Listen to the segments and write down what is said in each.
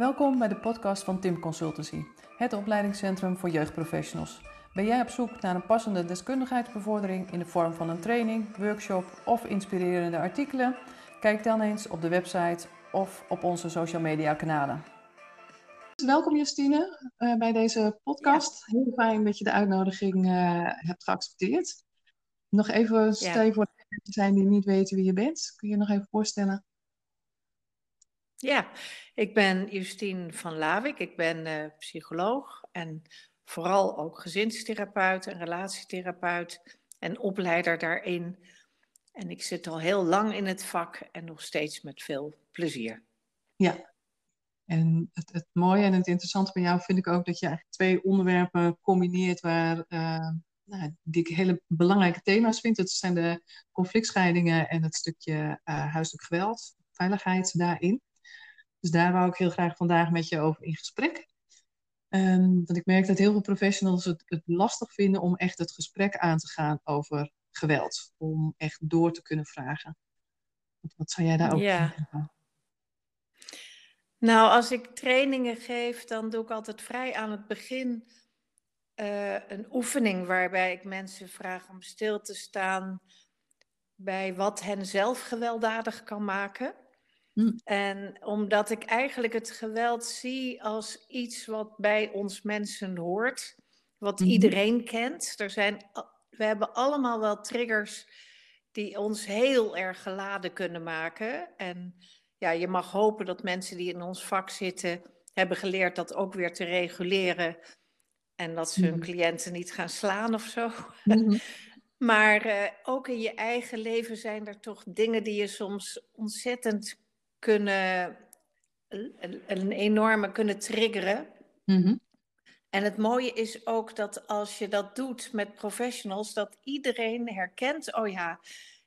Welkom bij de podcast van Tim Consultancy, het opleidingscentrum voor jeugdprofessionals. Ben jij op zoek naar een passende deskundigheidsbevordering in de vorm van een training, workshop of inspirerende artikelen? Kijk dan eens op de website of op onze social media kanalen. Welkom Justine uh, bij deze podcast. Heel fijn dat je de uitnodiging uh, hebt geaccepteerd. Nog even, stel je voor de mensen zijn die niet weten wie je bent. Kun je je nog even voorstellen? Ja, ik ben Justine van Lawik. Ik ben uh, psycholoog en vooral ook gezinstherapeut en relatietherapeut en opleider daarin. En ik zit al heel lang in het vak en nog steeds met veel plezier. Ja, en het, het mooie en het interessante van jou vind ik ook dat je eigenlijk twee onderwerpen combineert waar, uh, nou, die ik hele belangrijke thema's vind. Dat zijn de conflictscheidingen en het stukje uh, huiselijk geweld, veiligheid daarin. Dus daar wou ik heel graag vandaag met je over in gesprek. Um, want ik merk dat heel veel professionals het, het, lastig vinden om echt het gesprek aan te gaan over geweld. Om echt door te kunnen vragen. Wat, wat zou jij daar ook ja. Vinden? Nou, als ik trainingen geef, dan doe ik altijd vrij aan het begin uh, een oefening waarbij ik mensen vraag om stil te staan bij wat hen zelf gewelddadig kan maken. Hm. En omdat ik eigenlijk het geweld zie als iets wat bij ons mensen hoort, wat mm -hmm. iedereen kent. Er zijn, we hebben allemaal wel triggers die ons heel erg geladen kunnen maken. En ja, je mag hopen dat mensen die in ons vak zitten, hebben geleerd dat ook weer te reguleren. En dat ze hun mm -hmm. cliënten niet gaan slaan of zo. Mm -hmm. maar uh, ook in je eigen leven zijn er toch dingen die je soms ontzettend kunnen, een, enorme kunnen triggeren. Mm-hmm. En het mooie is ook dat als je dat doet met professionals, dat iedereen herkent, oh ja,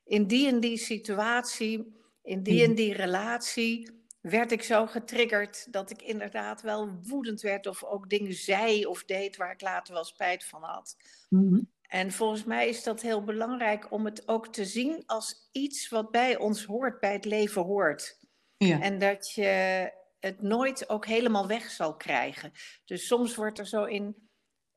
in die en die situatie, in die en die relatie, werd ik zo getriggerd dat ik inderdaad wel woedend werd of ook dingen zei of deed waar ik later wel spijt van had. Mm-hmm. En volgens mij is dat heel belangrijk om het ook te zien als iets wat bij ons hoort, bij het leven hoort. Ja. En dat je het nooit ook helemaal weg zal krijgen. Dus soms wordt er zo in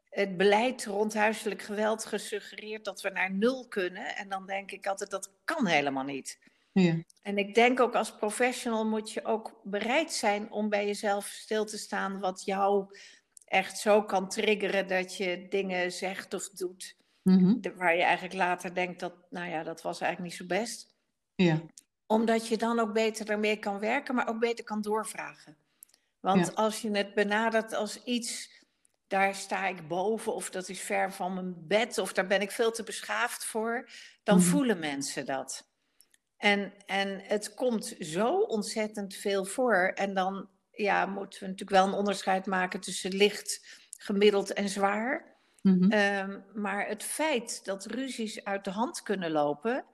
het beleid rond huiselijk geweld gesuggereerd dat we naar nul kunnen. En dan denk ik altijd, dat kan helemaal niet. Ja. En ik denk ook als professional moet je ook bereid zijn om bij jezelf stil te staan wat jou echt zo kan triggeren dat je dingen zegt of doet. Mm-hmm. Waar je eigenlijk later denkt dat, nou ja, dat was eigenlijk niet zo best. Ja omdat je dan ook beter ermee kan werken, maar ook beter kan doorvragen. Want ja. als je het benadert als iets, daar sta ik boven, of dat is ver van mijn bed, of daar ben ik veel te beschaafd voor, dan mm. voelen mensen dat. En, en het komt zo ontzettend veel voor. En dan ja, moeten we natuurlijk wel een onderscheid maken tussen licht, gemiddeld en zwaar. Mm-hmm. Um, maar het feit dat ruzies uit de hand kunnen lopen,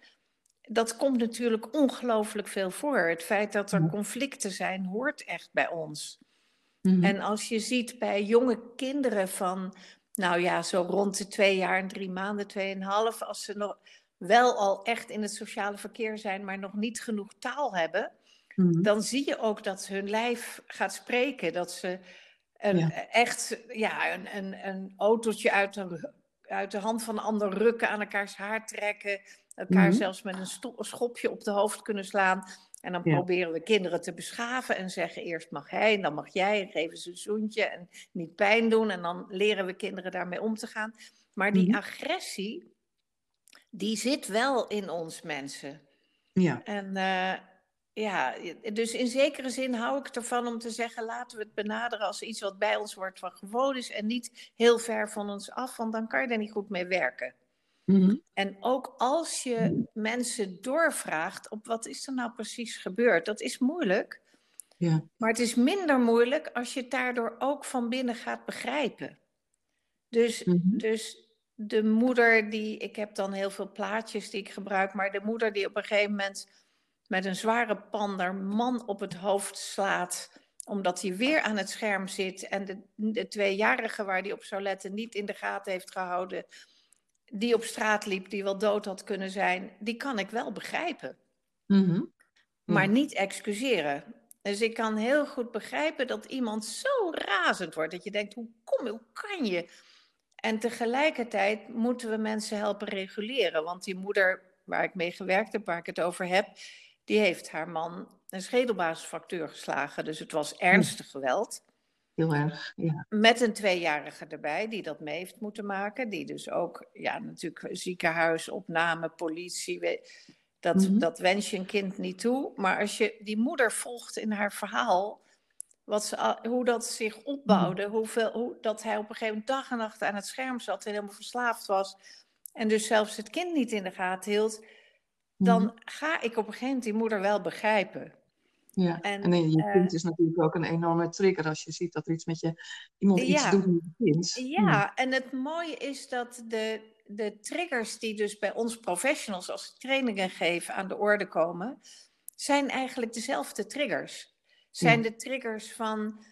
dat komt natuurlijk ongelooflijk veel voor. Het feit dat er conflicten zijn, hoort echt bij ons. Mm-hmm. En als je ziet bij jonge kinderen van, nou ja, zo rond de twee jaar en drie maanden, tweeënhalf, als ze nog wel al echt in het sociale verkeer zijn, maar nog niet genoeg taal hebben, mm-hmm. dan zie je ook dat hun lijf gaat spreken. Dat ze een, ja. echt ja, een, een, een autootje uit de, uit de hand van een ander rukken, aan elkaars haar trekken elkaar mm-hmm. zelfs met een schopje op de hoofd kunnen slaan. En dan ja. proberen we kinderen te beschaven en zeggen eerst mag hij en dan mag jij en geven ze een zoentje en niet pijn doen. En dan leren we kinderen daarmee om te gaan. Maar die mm-hmm. agressie, die zit wel in ons mensen. Ja. En uh, ja, dus in zekere zin hou ik ervan om te zeggen, laten we het benaderen als iets wat bij ons wordt van gewoon is en niet heel ver van ons af, want dan kan je er niet goed mee werken. Mm-hmm. En ook als je mensen doorvraagt op wat is er nou precies gebeurd, dat is moeilijk. Ja. Maar het is minder moeilijk als je het daardoor ook van binnen gaat begrijpen. Dus, mm-hmm. dus de moeder die, ik heb dan heel veel plaatjes die ik gebruik, maar de moeder die op een gegeven moment met een zware pan haar man op het hoofd slaat, omdat hij weer aan het scherm zit en de, de tweejarige waar die op zou letten niet in de gaten heeft gehouden, die op straat liep, die wel dood had kunnen zijn, die kan ik wel begrijpen. Mm-hmm. Maar niet excuseren. Dus ik kan heel goed begrijpen dat iemand zo razend wordt dat je denkt, hoe kom hoe kan je? En tegelijkertijd moeten we mensen helpen reguleren. Want die moeder waar ik mee gewerkt heb, waar ik het over heb, die heeft haar man een schedelbasisfractuur geslagen. Dus het was ernstig geweld. Heel erg, ja. Met een tweejarige erbij, die dat mee heeft moeten maken. Die dus ook, ja, natuurlijk ziekenhuis, opname, politie. Dat, mm dat wens je een kind niet toe. Maar als je die moeder volgt in haar verhaal, wat ze, hoe dat zich opbouwde, mhm. hoeveel, hoe, dat hij op een gegeven moment dag en nacht aan het scherm zat en helemaal verslaafd was. En dus zelfs het kind niet in de gaten hield. Dan mhm. ga ik op een gegeven moment die moeder wel begrijpen. Ja, en, en je kind uh, is natuurlijk ook een enorme trigger als je ziet dat er iets met je, iemand iets doet met je kind. Ja, en het mooie is dat de, de triggers die dus bij ons professionals als trainingen geven aan de orde komen, zijn eigenlijk dezelfde triggers. Zijn de triggers van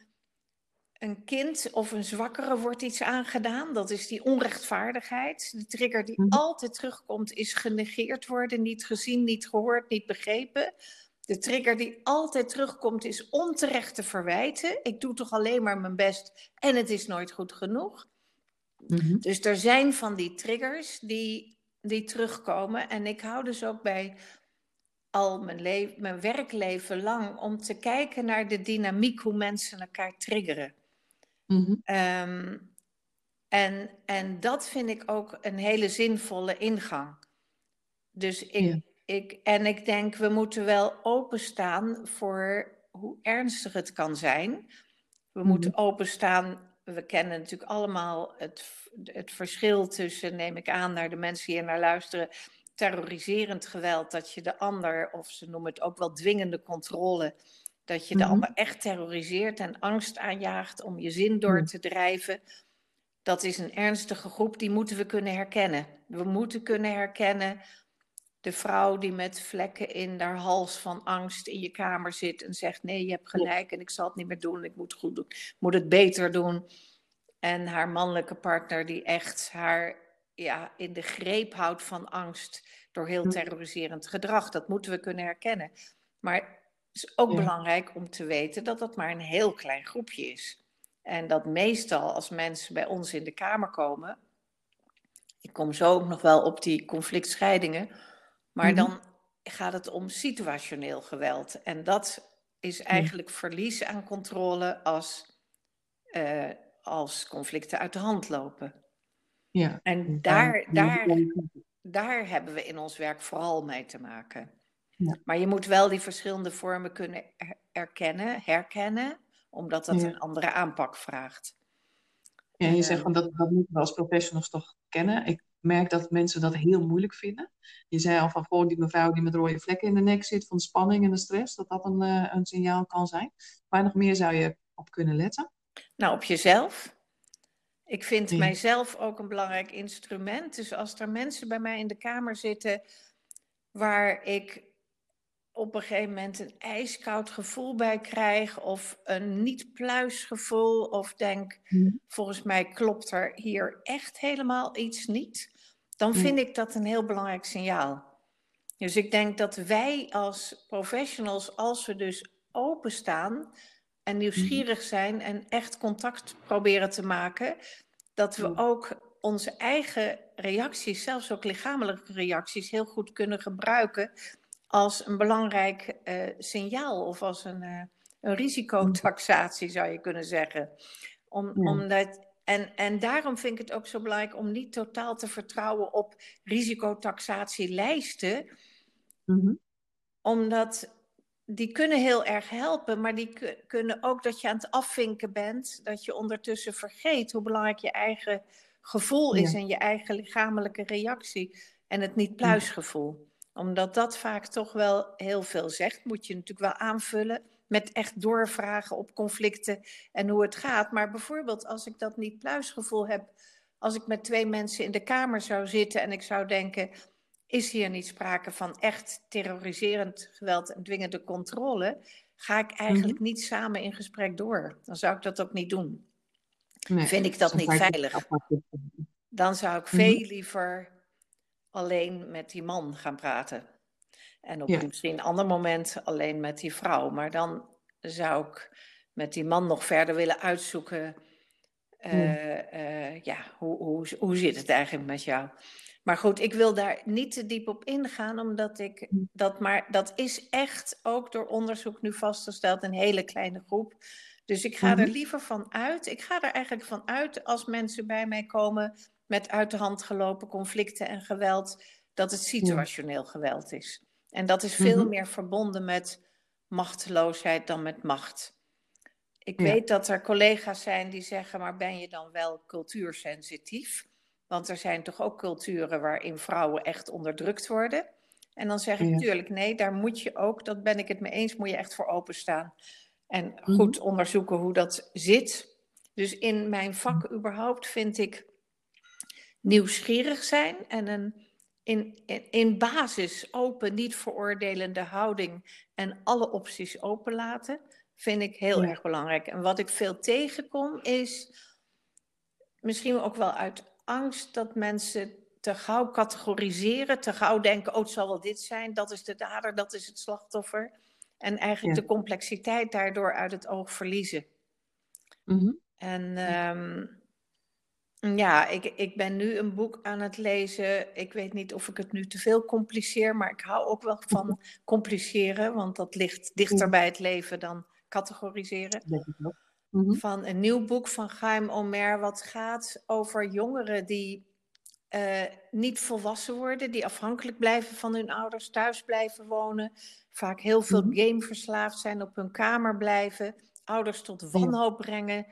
een kind of een zwakkere wordt iets aangedaan. Dat is die onrechtvaardigheid. De trigger die mhm. altijd terugkomt is genegeerd worden, niet gezien, niet gehoord, niet begrepen. De trigger die altijd terugkomt is onterechte verwijten. Ik doe toch alleen maar mijn best en het is nooit goed genoeg. Mhm. Dus er zijn van die triggers die, die terugkomen. En ik hou dus ook bij al mijn, leven, mijn werkleven lang om te kijken naar de dynamiek, hoe mensen elkaar triggeren. Mhm. Ehm, en, en dat vind ik ook een hele zinvolle ingang. Dus ik, ik, en ik denk, we moeten wel openstaan voor hoe ernstig het kan zijn. We moeten mhm. openstaan. We kennen natuurlijk allemaal het, het verschil tussen, neem ik aan, naar de mensen die hier naar luisteren, terroriserend geweld, dat je de ander, of ze noemen het ook wel dwingende controle, dat je de mhm. ander echt terroriseert en angst aanjaagt om je zin door te drijven. Dat is een ernstige groep, die moeten we kunnen herkennen. We moeten kunnen herkennen de vrouw die met vlekken in haar hals van angst in je kamer zit en zegt: Nee, je hebt gelijk en ik zal het niet meer doen, ik moet het goed doen, moet het beter doen. En haar mannelijke partner die echt haar ja, in de greep houdt van angst door heel terroriserend gedrag. Dat moeten we kunnen herkennen. Maar het is ook belangrijk om te weten dat dat maar een heel klein groepje is. En dat meestal als mensen bij ons in de kamer komen, ik kom zo ook nog wel op die conflictscheidingen, maar mhm. dan gaat het om situationeel geweld. En dat is eigenlijk verlies aan controle als, uh, als conflicten uit de hand lopen. Ja. En daar, daar, daar hebben we in ons werk vooral mee te maken. Ja. Maar je moet wel die verschillende vormen kunnen erkennen, herkennen, omdat dat een andere aanpak vraagt. Ja, je zegt van dat, dat moeten we als professionals toch kennen. Ik merk dat mensen dat heel moeilijk vinden. Je zei al van voor die mevrouw die met rode vlekken in de nek zit van spanning en de stress, dat dat een, uh, een signaal kan zijn. Waar nog meer zou je op kunnen letten? Nou, op jezelf. Ik vind mijzelf ook een belangrijk instrument. Dus als er mensen bij mij in de kamer zitten waar ik op een gegeven moment een ijskoud gevoel bij krijg of een niet-pluis gevoel of denk, volgens mij klopt er hier echt helemaal iets niet, dan hm. vind ik dat een heel belangrijk signaal. Dus ik denk dat wij als professionals, als we dus openstaan en nieuwsgierig hm. zijn en echt contact proberen te maken, dat we ook onze eigen reacties, zelfs ook lichamelijke reacties, heel goed kunnen gebruiken als een belangrijk uh, signaal of als een, uh, een risicotaxatie, zou je kunnen zeggen. Om, omdat, en, en daarom vind ik het ook zo belangrijk om niet totaal te vertrouwen op risicotaxatielijsten. Mm Omdat die kunnen heel erg helpen, maar die kunnen ook dat je aan het afvinken bent, dat je ondertussen vergeet hoe belangrijk je eigen gevoel is en je eigen lichamelijke reactie en het niet pluisgevoel. Omdat dat vaak toch wel heel veel zegt, moet je natuurlijk wel aanvullen met echt doorvragen op conflicten en hoe het gaat. Maar bijvoorbeeld als ik dat niet pluisgevoel heb, als ik met twee mensen in de kamer zou zitten en ik zou denken, is hier niet sprake van echt terroriserend geweld en dwingende controle, ga ik eigenlijk mhm. niet samen in gesprek door. Dan zou ik dat ook niet doen. Nee, Vind ik dat niet veilig. Dan zou ik veel mhm. liever alleen met die man gaan praten. En op misschien een ander moment alleen met die vrouw. Maar dan zou ik met die man nog verder willen uitzoeken. Uh, uh, ja, hoe, hoe, hoe zit het eigenlijk met jou? Maar goed, ik wil daar niet te diep op ingaan, omdat ik hm. dat maar, dat is echt ook door onderzoek nu vastgesteld, een hele kleine groep. Dus ik ga er mhm. liever van uit. Ik ga er eigenlijk van uit als mensen bij mij komen met uit de hand gelopen conflicten en geweld, dat het situationeel geweld is. En dat is veel mhm. meer verbonden met machteloosheid dan met macht. Ik weet dat er collega's zijn die zeggen, maar ben je dan wel cultuursensitief? Want er zijn toch ook culturen waarin vrouwen echt onderdrukt worden. En dan zeg ik natuurlijk, nee, daar moet je ook, dat ben ik het mee eens, moet je echt voor openstaan. En mhm. goed onderzoeken hoe dat zit. Dus in mijn vak überhaupt vind ik nieuwsgierig zijn en een in, in, in basis open, niet veroordelende houding en alle opties openlaten, vind ik heel erg belangrijk. En wat ik veel tegenkom is misschien ook wel uit angst dat mensen te gauw categoriseren, te gauw denken, oh het zal wel dit zijn, dat is de dader, dat is het slachtoffer. En eigenlijk de complexiteit daardoor uit het oog verliezen. Mm En ehm, ja, ik, ik ben nu een boek aan het lezen. Ik weet niet of ik het nu te veel compliceer, maar ik hou ook wel van compliceren, want dat ligt dichter bij het leven dan categoriseren. Mhm. Van een nieuw boek van Chaim Omer, wat gaat over jongeren die uh, niet volwassen worden, die afhankelijk blijven van hun ouders, thuis blijven wonen, vaak heel veel mm gameverslaafd zijn, op hun kamer blijven, ouders tot wanhoop brengen,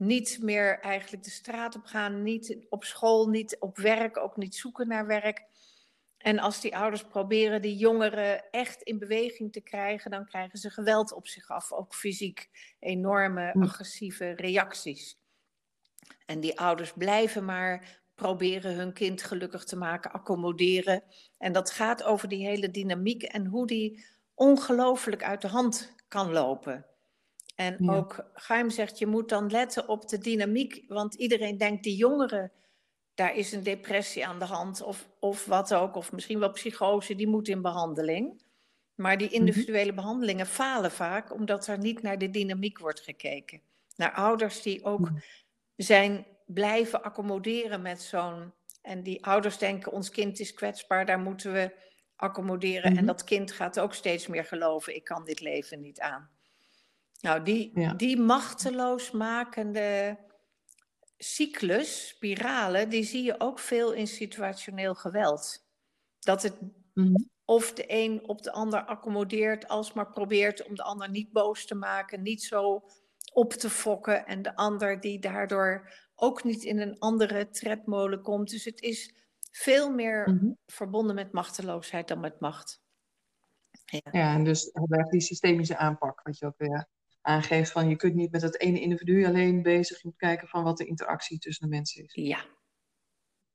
niet meer eigenlijk de straat op gaan, niet op school, niet op werk, ook niet zoeken naar werk. En als die ouders proberen die jongeren echt in beweging te krijgen, dan krijgen ze geweld op zich af, ook fysiek enorme agressieve reacties. En die ouders blijven maar proberen hun kind gelukkig te maken, accommoderen. En dat gaat over die hele dynamiek en hoe die ongelooflijk uit de hand kan lopen. En ook Gaim zegt, je moet dan letten op de dynamiek, want iedereen denkt, die jongeren, daar is een depressie aan de hand of, of wat ook, of misschien wel psychose, die moet in behandeling. Maar die mhm. individuele behandelingen falen vaak omdat er niet naar de dynamiek wordt gekeken. Naar ouders die ook zijn blijven accommoderen met zo'n. En die ouders denken: ons kind is kwetsbaar, daar moeten we accommoderen. En mhm. dat kind gaat ook steeds meer geloven: ik kan dit leven niet aan. Nou, die, die machteloos makende cyclus, spiralen, die zie je ook veel in situationeel geweld. Dat het mhm. of de een op de ander accommodeert, alsmaar probeert om de ander niet boos te maken, niet zo op te fokken. En de ander die daardoor ook niet in een andere tredmolen komt. Dus het is veel meer mhm. verbonden met machteloosheid dan met macht. Ja, ja en dus die systemische aanpak, wat je ook weer aangeeft van je kunt niet met het ene individu alleen bezig, je moet kijken van wat de interactie tussen de mensen is. Ja.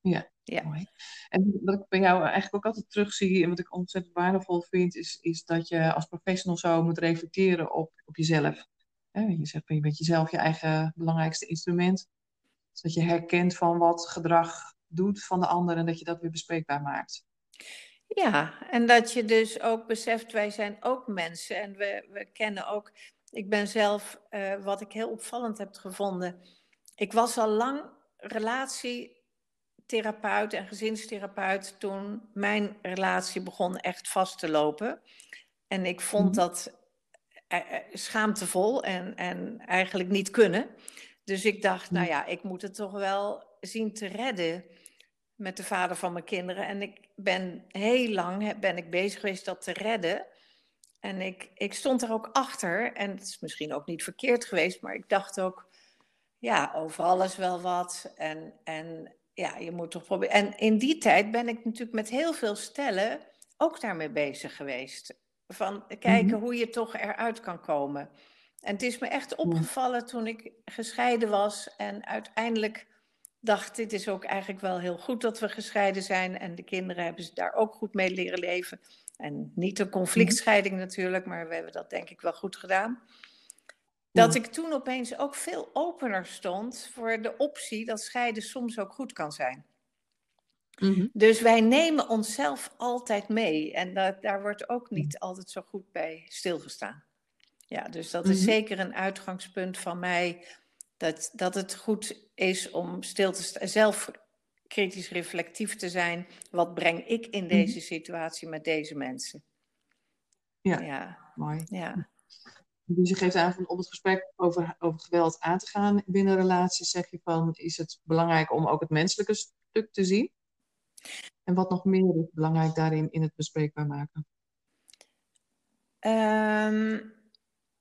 Ja, ja. mooi. En wat ik bij jou eigenlijk ook altijd terugzie en wat ik ontzettend waardevol vind, is, is dat je als professional zo moet reflecteren op, op jezelf. je zegt, je bent jezelf je eigen belangrijkste instrument. Dus dat je herkent van wat gedrag doet van de ander en dat je dat weer bespreekbaar maakt. Ja, en dat je dus ook beseft, wij zijn ook mensen en we, we kennen ook. Ik ben zelf, uh, wat ik heel opvallend heb gevonden. Ik was al lang relatietherapeut en gezinstherapeut toen mijn relatie begon echt vast te lopen. En ik vond mhm. dat uh, schaamtevol en, en eigenlijk niet kunnen. Dus ik dacht, nou ja, ik moet het toch wel zien te redden met de vader van mijn kinderen. En ik ben heel lang ben ik bezig geweest dat te redden. En ik, ik stond er ook achter. En het is misschien ook niet verkeerd geweest, maar ik dacht ook, ja, over alles wel wat. En, en ja, je moet toch proberen. En in die tijd ben ik natuurlijk met heel veel stellen ook daarmee bezig geweest. Van kijken mhm. hoe je toch eruit kan komen. En het is me echt opgevallen toen ik gescheiden was en uiteindelijk dacht, dit is ook eigenlijk wel heel goed dat we gescheiden zijn. En de kinderen hebben ze daar ook goed mee leren leven. En niet een conflictscheiding natuurlijk, maar we hebben dat denk ik wel goed gedaan. Dat ik toen opeens ook veel opener stond voor de optie dat scheiden soms ook goed kan zijn. Mhm. Dus wij nemen onszelf altijd mee en dat, daar wordt ook niet altijd zo goed bij stilgestaan. Ja, dus dat is mhm. zeker een uitgangspunt van mij. Dat, dat het goed is om stil te staan, zelf kritisch reflectief te zijn. Wat breng ik in mhm. deze situatie met deze mensen? Ja, ja. mooi. Ja. Dus je geeft aan van om het gesprek over, over geweld aan te gaan binnen relaties, zeg je van is het belangrijk om ook het menselijke stuk te zien? En wat nog meer is belangrijk daarin in het bespreekbaar maken? Um,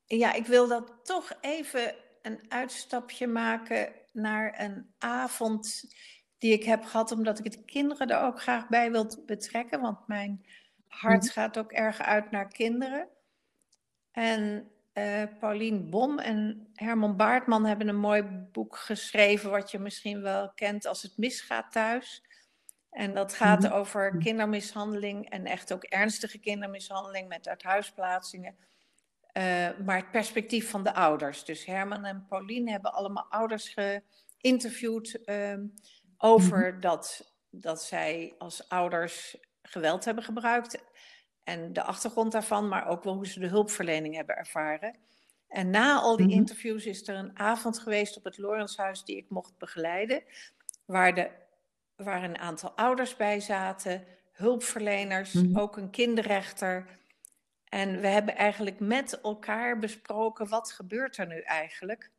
ja, ik wil dat toch even een uitstapje maken naar een avond die ik heb gehad, omdat ik de kinderen er ook graag bij wil betrekken. Want mijn hart mhm. gaat ook erg uit naar kinderen. En uh, Paulien Bom en Herman Baartman hebben een mooi boek geschreven, wat je misschien wel kent als Het misgaat thuis. En dat gaat mhm. over kindermishandeling en echt ook ernstige kindermishandeling met uithuisplaatsingen. Uh, maar het perspectief van de ouders. Dus Herman en Pauline hebben allemaal ouders geïnterviewd uh, over mhm. dat, dat zij als ouders geweld hebben gebruikt. En de achtergrond daarvan, maar ook wel hoe ze de hulpverlening hebben ervaren. En na al die mhm. interviews is er een avond geweest op het Lorenshuis die ik mocht begeleiden. Waar, de, waar een aantal ouders bij zaten, hulpverleners, mhm. ook een kinderrechter en we hebben eigenlijk met elkaar besproken, wat gebeurt er nu eigenlijk?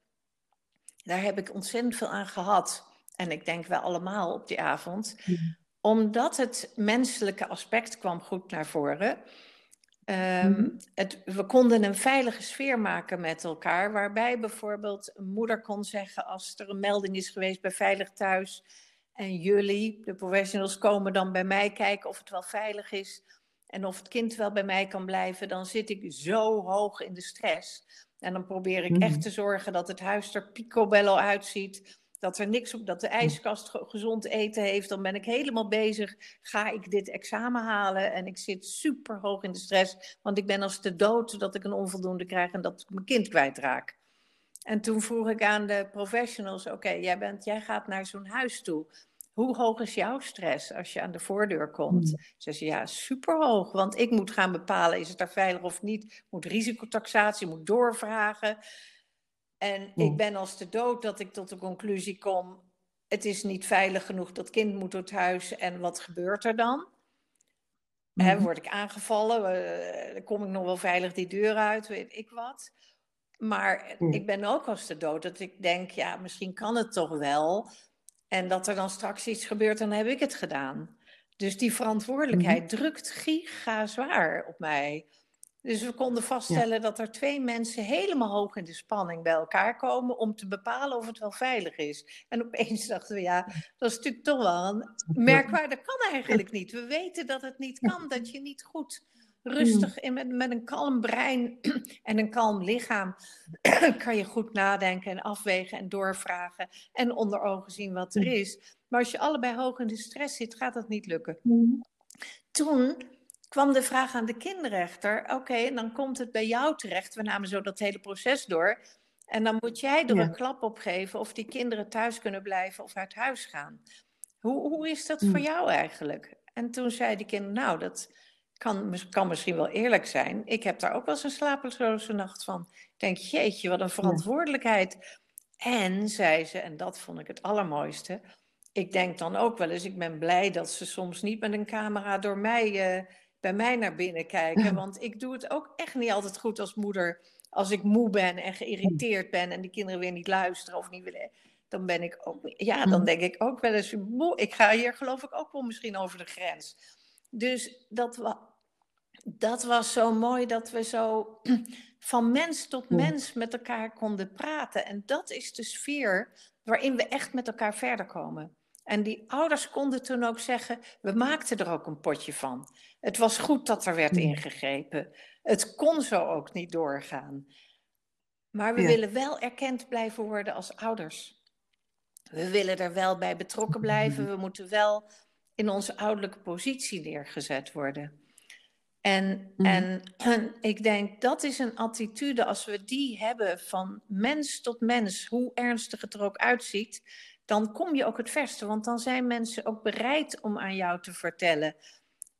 Daar heb ik ontzettend veel aan gehad. En ik denk wel allemaal op die avond. Omdat het menselijke aspect kwam goed naar voren. Um, het, we konden een veilige sfeer maken met elkaar, waarbij bijvoorbeeld een moeder kon zeggen als er een melding is geweest bij Veilig Thuis en jullie, de professionals, komen dan bij mij kijken of het wel veilig is en of het kind wel bij mij kan blijven, dan zit ik zo hoog in de stress. En dan probeer ik echt mhm. te zorgen dat het huis er picobello uitziet. Dat er niks op, dat de ijskast gezond eten heeft. Dan ben ik helemaal bezig. Ga ik dit examen halen? En ik zit super hoog in de stress. Want ik ben als de dood dat ik een onvoldoende krijg en dat ik mijn kind kwijtraak. En toen vroeg ik aan de professionals: Oké, jij jij, jij gaat naar zo'n huis toe. Hoe hoog is jouw stress als je aan de voordeur komt? Mm. Ze zei ja, superhoog. Want ik moet gaan bepalen, is het daar veilig of niet? Moet risicotaxatie, moet doorvragen. En ik mm. ben als de dood dat ik tot de conclusie kom... het is niet veilig genoeg, dat kind moet uit huis. En wat gebeurt er dan? Mm. word ik aangevallen? Uh, kom ik nog wel veilig die deur uit? Weet ik wat? Maar ik ben ook als de dood dat ik denk, ja, misschien kan het toch wel... En dat er dan straks iets gebeurt, dan heb ik het gedaan. Dus die verantwoordelijkheid mm drukt giga zwaar op mij. Dus we konden vaststellen dat er twee mensen helemaal hoog in de spanning bij elkaar komen om te bepalen of het wel veilig is. En opeens dachten we, ja, dat is natuurlijk toch wel een merkwaardig. Dat kan eigenlijk niet. We weten dat het niet kan, dat je niet goed rustig in, met, met een kalm brein en een kalm lichaam kan je goed nadenken en afwegen en doorvragen en onder ogen zien wat er is. Maar als je allebei hoog in de stress zit, gaat dat niet lukken. Toen kwam de vraag aan de kinderrechter: oké, dan komt het bij jou terecht. We namen zo dat hele proces door. En dan moet jij er een klap op geven of die kinderen thuis kunnen blijven of uit huis gaan. Hoe, hoe is dat voor jou eigenlijk? En toen zei die kind: nou, dat, kan, kan misschien wel eerlijk zijn. Ik heb daar ook wel eens een slapeloze nacht van. Ik denk, jeetje, wat een verantwoordelijkheid. En, zei ze, en dat vond ik het allermooiste. Ik denk dan ook wel eens, ik ben blij dat ze soms niet met een camera door mij, uh, bij mij naar binnen kijken. Want ik doe het ook echt niet altijd goed als moeder. Als ik moe ben en geïrriteerd ben en die kinderen weer niet luisteren of niet willen. Dan ben ik ook, ja, dan denk ik ook wel eens, moe. Ik ga hier geloof ik ook wel misschien over de grens. Dus dat, dat was zo mooi dat we zo van mens tot mens met elkaar konden praten. En dat is de sfeer waarin we echt met elkaar verder komen. En die ouders konden toen ook zeggen: we maakten er ook een potje van. Het was goed dat er werd ingegrepen. Het kon zo ook niet doorgaan. Maar we willen wel erkend blijven worden als ouders. We willen er wel bij betrokken blijven. We moeten wel in onze ouderlijke positie neergezet worden. En, mm. en, en, ik denk dat is een attitude, als we die hebben van mens tot mens, hoe ernstig het er ook uitziet, dan kom je ook het verste. Want dan zijn mensen ook bereid om aan jou te vertellen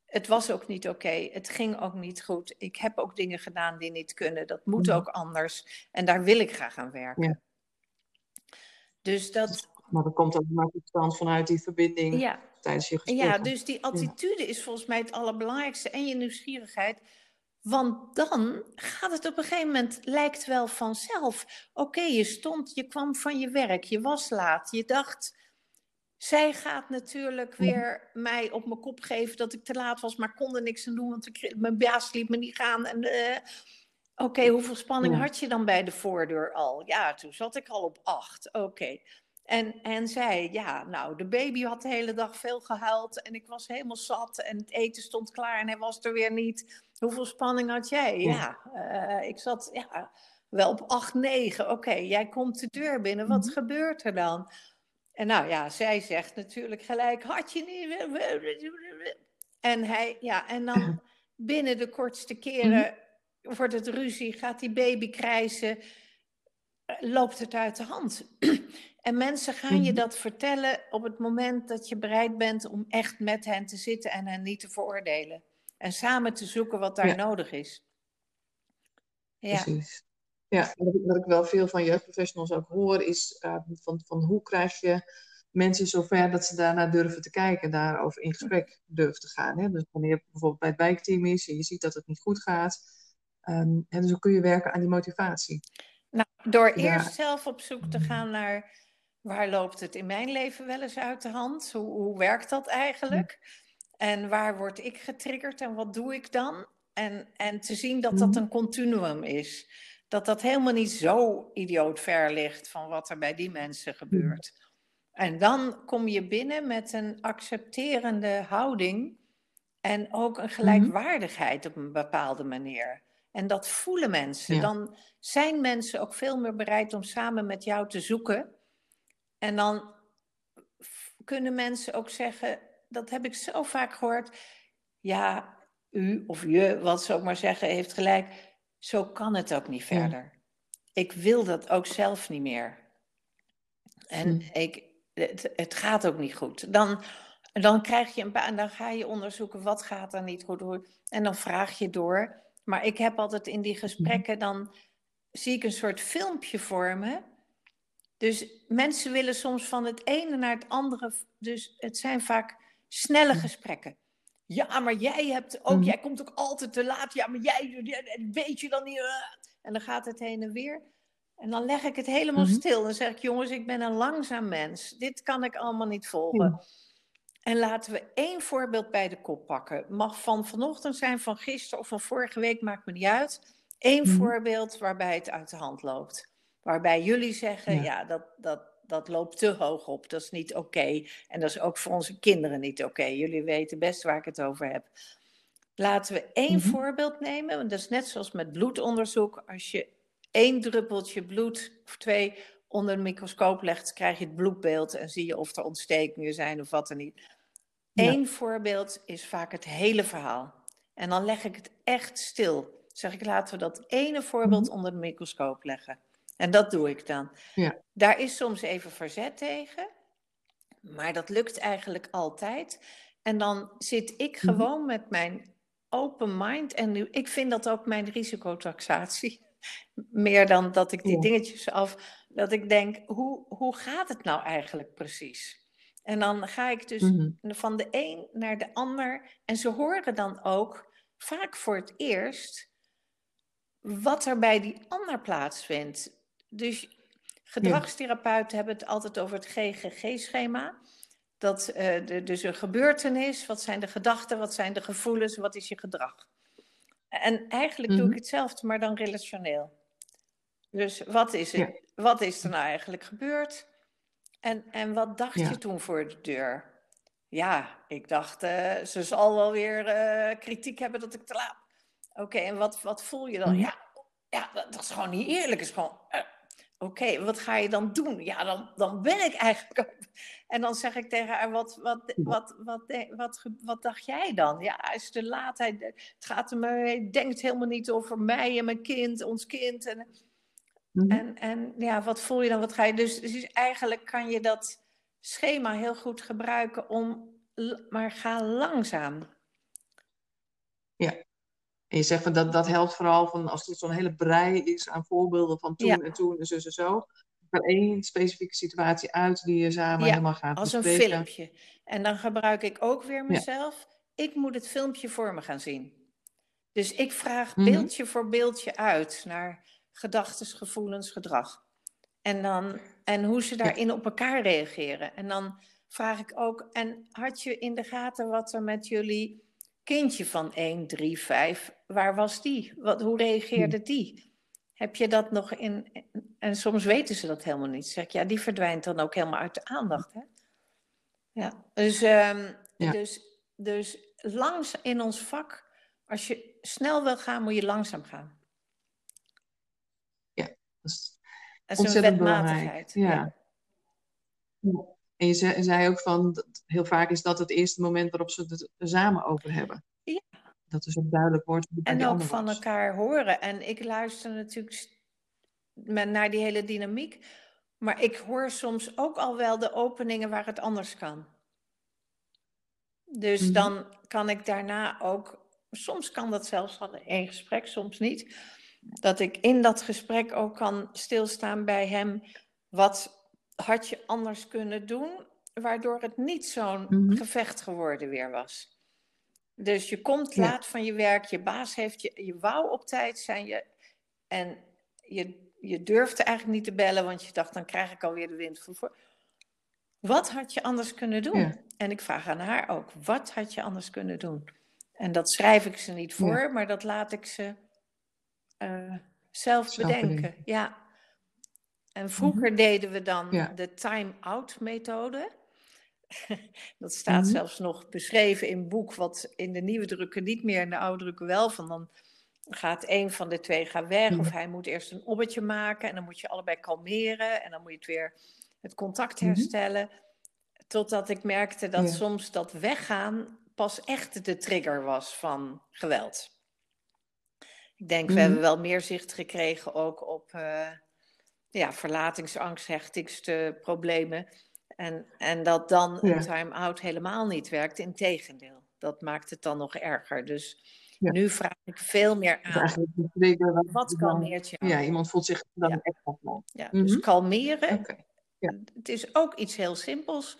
Het was ook niet oké. Het ging ook niet goed. Ik heb ook dingen gedaan die niet kunnen. Dat moet Mhm. ook anders. En daar wil ik graag aan werken. Ja. Dus dat, Maar dat komt ook maar stand vanuit die verbinding ja, tijdens je gesprek. ja, dus die attitude is volgens mij het allerbelangrijkste. En je nieuwsgierigheid. Want dan gaat het op een gegeven moment, lijkt wel vanzelf. Oké, je stond, je kwam van je werk, je was laat, je dacht, zij gaat natuurlijk weer mij op mijn kop geven dat ik te laat was, maar kon er niks aan doen, want ik, mijn baas liet me niet gaan. En, eh, Oké, hoeveel spanning Ja. had je dan bij de voordeur al? Ja, toen zat ik al op acht. Oké. En, en zij, ja, nou, de baby had de hele dag veel gehuild en ik was helemaal zat en het eten stond klaar en hij was er weer niet. Hoeveel spanning had jij? Ja, eh, ik zat ja, wel op acht, negen. Oké, jij komt de deur binnen, wat Mhm. gebeurt er dan? En nou ja, zij zegt natuurlijk gelijk, had je niet... En hij, ja, en dan binnen de kortste keren wordt het ruzie, gaat die baby krijsen, eh, loopt het uit de hand. En mensen gaan je Mhm. dat vertellen op het moment dat je bereid bent om echt met hen te zitten en hen niet te veroordelen. En samen te zoeken wat daar Ja. nodig is. Ja, Precies. Ja, wat ik, wat ik wel veel van jeugdprofessionals ook hoor, is eh, van, van hoe krijg je mensen zover dat ze daarna durven te kijken, daarover in gesprek durven te gaan. Hè? Dus wanneer je bijvoorbeeld bij het wijkteam is en je ziet dat het niet goed gaat, ehm, en dus hoe kun je werken aan die motivatie. nou, door Ja. eerst zelf op zoek te gaan naar waar loopt het in mijn leven wel eens uit de hand? Hoe, hoe werkt dat eigenlijk? En waar word ik getriggerd en wat doe ik dan? En, en te zien dat dat Mhm. een continuum is. Dat dat helemaal niet zo idioot ver ligt van wat er bij die mensen gebeurt. En dan kom je binnen met een accepterende houding en ook een gelijkwaardigheid op een bepaalde manier. En dat voelen mensen. Ja. Dan zijn mensen ook veel meer bereid om samen met jou te zoeken. En dan kunnen mensen ook zeggen, dat heb ik zo vaak gehoord. Ja, u of je, wat ze ook maar zeggen, heeft gelijk. Zo kan het ook niet Ja. verder. Ik wil dat ook zelf niet meer. En Hm. ik, het, het gaat ook niet goed. Dan, dan krijg je een paar, en dan ga je onderzoeken wat gaat er niet goed. Hoe- En dan vraag je door. Maar ik heb altijd in die gesprekken, dan zie ik een soort filmpje vormen. Dus mensen willen soms van het ene naar het andere. Dus het zijn vaak snelle gesprekken. Ja, maar jij hebt ook, Mhm. jij komt ook altijd te laat. Ja, maar jij, weet je dan niet. eh. En dan gaat het heen en weer. En dan leg ik het helemaal Mhm. stil. Dan zeg ik, jongens, ik ben een langzaam mens. Dit kan ik allemaal niet volgen. En laten we één voorbeeld bij de kop pakken. Mag van vanochtend zijn, van gisteren of van vorige week, maakt me niet uit. Eén Mhm. voorbeeld waarbij het uit de hand loopt. Waarbij jullie zeggen, Ja. ja, dat, dat, dat loopt te hoog op. Dat is niet oké. En dat is ook voor onze kinderen niet oké. Jullie weten best waar ik het over heb. Laten we één Mhm. voorbeeld nemen. Want dat is net zoals met bloedonderzoek. Als je één druppeltje bloed of twee onder de microscoop legt, krijg je het bloedbeeld en zie je of er ontstekingen zijn of wat er niet. Ja. Eén voorbeeld is vaak het hele verhaal. En dan leg ik het echt stil. Zeg ik, laten we dat ene voorbeeld onder de microscoop leggen. En dat doe ik dan. Ja. Daar is soms even verzet tegen, maar dat lukt eigenlijk altijd. En dan zit ik Mhm. gewoon met mijn open mind. En nu, ik vind dat ook mijn risicotaxatie. Meer dan dat ik die Ja. dingetjes af. Dat ik denk, hoe, hoe gaat het nou eigenlijk precies? En dan ga ik dus Mhm. van de een naar de ander. En ze horen dan ook vaak voor het eerst wat er bij die ander plaatsvindt. Dus gedragstherapeuten hebben het altijd over het GGG-schema. Dat de, dus een gebeurtenis, wat zijn de gedachten, wat zijn de gevoelens, wat is je gedrag. En eigenlijk doe Mhm. ik hetzelfde, maar dan relationeel. Dus wat is, het, Ja. wat is er nou eigenlijk gebeurd? En, en wat dacht Ja. je toen voor de deur? Ja, ik dacht, eh, ze zal wel weer eh, kritiek hebben dat ik te laat. Oké, en wat, wat voel je dan? Mhm. Ja, ja dat, dat is gewoon niet eerlijk. is gewoon. Eh, Oké, wat ga je dan doen? Ja, dan, dan ben ik eigenlijk. En dan zeg ik tegen haar: wat, wat, wat, wat, wat, wat dacht jij dan? Ja, hij is te laat. Hij, het gaat hem, hij denkt helemaal niet over mij en mijn kind, ons kind. En, Mhm. en, en ja, wat voel je dan? Wat ga je dus, dus eigenlijk kan je dat schema heel goed gebruiken om, maar ga langzaam. Ja. En je zegt van dat, dat helpt vooral van als het zo'n hele brei is aan voorbeelden van toen Ja. en toen en zo en zo. Er één specifieke situatie uit die je samen Ja, helemaal gaat Als een filmpje. En dan gebruik ik ook weer mezelf. Ik moet het filmpje voor me gaan zien. Dus ik vraag Mhm. beeldje voor beeldje uit naar gedachten, gevoelens, gedrag. En, dan, en hoe ze daarin op elkaar reageren. En dan vraag ik ook, en had je in de gaten wat er met jullie kindje van 1, 3, 5, waar was die? Wat, hoe reageerde die? Heb je dat nog in... En soms weten ze dat helemaal niet. Zeg ik, ja, die verdwijnt dan ook helemaal uit de aandacht. Hè? Ja, dus, Ja. dus, dus langs in ons vak, als je snel wil gaan, moet je langzaam gaan. Dat is Dat is een wetmatigheid. belangrijk. Ja. Ja. En je zei, zei ook van, dat heel vaak is dat het eerste moment waarop ze het er samen over hebben. Ja. Dat dus ook duidelijk wordt En ook van was. elkaar horen. En ik luister natuurlijk naar die hele dynamiek. Maar ik hoor soms ook al wel de openingen waar het anders kan. Dus Mhm. dan kan ik daarna ook, soms kan dat zelfs al in één gesprek, soms niet. Dat ik in dat gesprek ook kan stilstaan bij hem. Wat had je anders kunnen doen, waardoor het niet zo'n Mhm. gevecht geworden weer was? Dus je komt Ja. laat van je werk, je baas heeft je, je wou op tijd zijn je, en je, je durfde eigenlijk niet te bellen, want je dacht dan krijg ik alweer de wind van voor. Wat had je anders kunnen doen? Ja. En ik vraag aan haar ook, wat had je anders kunnen doen? En dat schrijf ik ze niet voor, maar dat laat ik ze eh, zelf, Zelf bedenken. bedenken. Ja. En vroeger deden we dan Ja. de time-out methode. dat staat Mhm. zelfs nog beschreven in boek, wat in de nieuwe drukken niet meer, in de oude drukken wel. Van dan gaat een van de twee gaan weg, Mhm. of hij moet eerst een obbetje maken en dan moet je allebei kalmeren en dan moet je het weer het contact Mhm. herstellen. Totdat ik merkte dat Ja. soms dat weggaan pas echt de trigger was van geweld. Ik denk, we Mhm. hebben wel meer zicht gekregen ook op eh, ja, verlatingsangst, hechtingsproblemen. En, en dat dan Ja. een time-out helemaal niet werkt. Integendeel, dat maakt het dan nog erger. Dus Ja. nu vraag ik veel meer aan. Wat kalmeert jou? Ja, iemand voelt zich dan Ja. extra knap. Ja, dus Mhm. kalmeren. Oké. Het is ook iets heel simpels.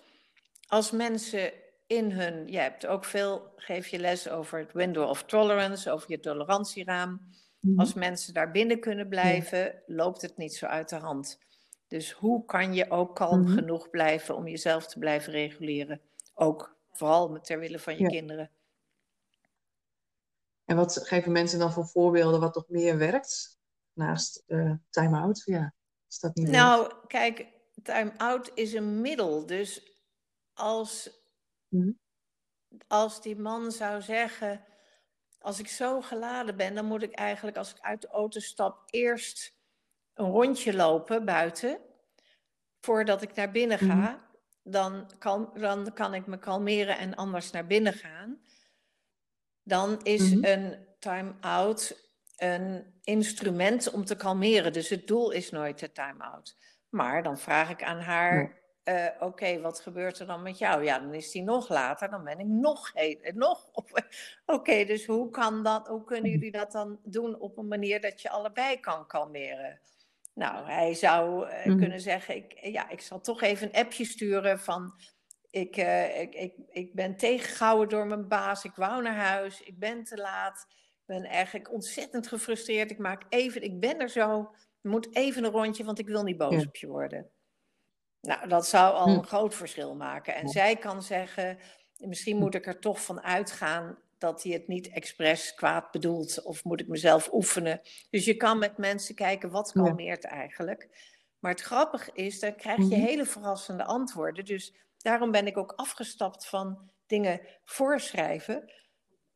Als mensen in hun, je hebt ook veel, geef je les over het window of tolerance, over je tolerantieraam. Mhm. Als mensen daar binnen kunnen blijven, loopt het niet zo uit de hand. Dus hoe kan je ook kalm Mhm. genoeg blijven om jezelf te blijven reguleren? Ook vooral met ter wille van je Ja. kinderen. En wat geven mensen dan voor voorbeelden wat nog meer werkt? Naast eh time-out, ja. Als dat niet werkt. Nou, kijk, time-out is een middel. Dus als, Mhm. als die man zou zeggen: Als ik zo geladen ben, dan moet ik eigenlijk, als ik uit de auto stap, eerst een rondje lopen buiten. Voordat ik naar binnen ga. Mhm. Dan kan, dan kan ik me kalmeren en anders naar binnen gaan. Dan is Mhm. een time-out een instrument om te kalmeren. Dus het doel is nooit de time-out. Maar dan vraag ik aan haar: eh, Oké, wat gebeurt er dan met jou? Ja, dan is die nog later, dan ben ik nog. nog op- Oké, dus hoe, kan dat, hoe kunnen jullie dat dan doen op een manier dat je allebei kan kalmeren? Nou, hij zou eh, Mhm. kunnen zeggen: ik, ja, ik zal toch even een appje sturen van. Ik, eh, ik, ik, ik ben tegengehouden door mijn baas. Ik wou naar huis. Ik ben te laat. Ik ben eigenlijk ontzettend gefrustreerd. Ik maak even, ik ben er zo. Ik moet even een rondje, want ik wil niet boos Ja. op je worden. Nou, dat zou al Hm. een groot verschil maken. En Ja. zij kan zeggen, misschien moet ik er toch van uitgaan dat hij het niet expres kwaad bedoelt. Of moet ik mezelf oefenen. Dus je kan met mensen kijken, wat Ja. kalmeert eigenlijk? Maar het grappige is, dan krijg je Mhm. hele verrassende antwoorden. Dus daarom ben ik ook afgestapt van dingen voorschrijven.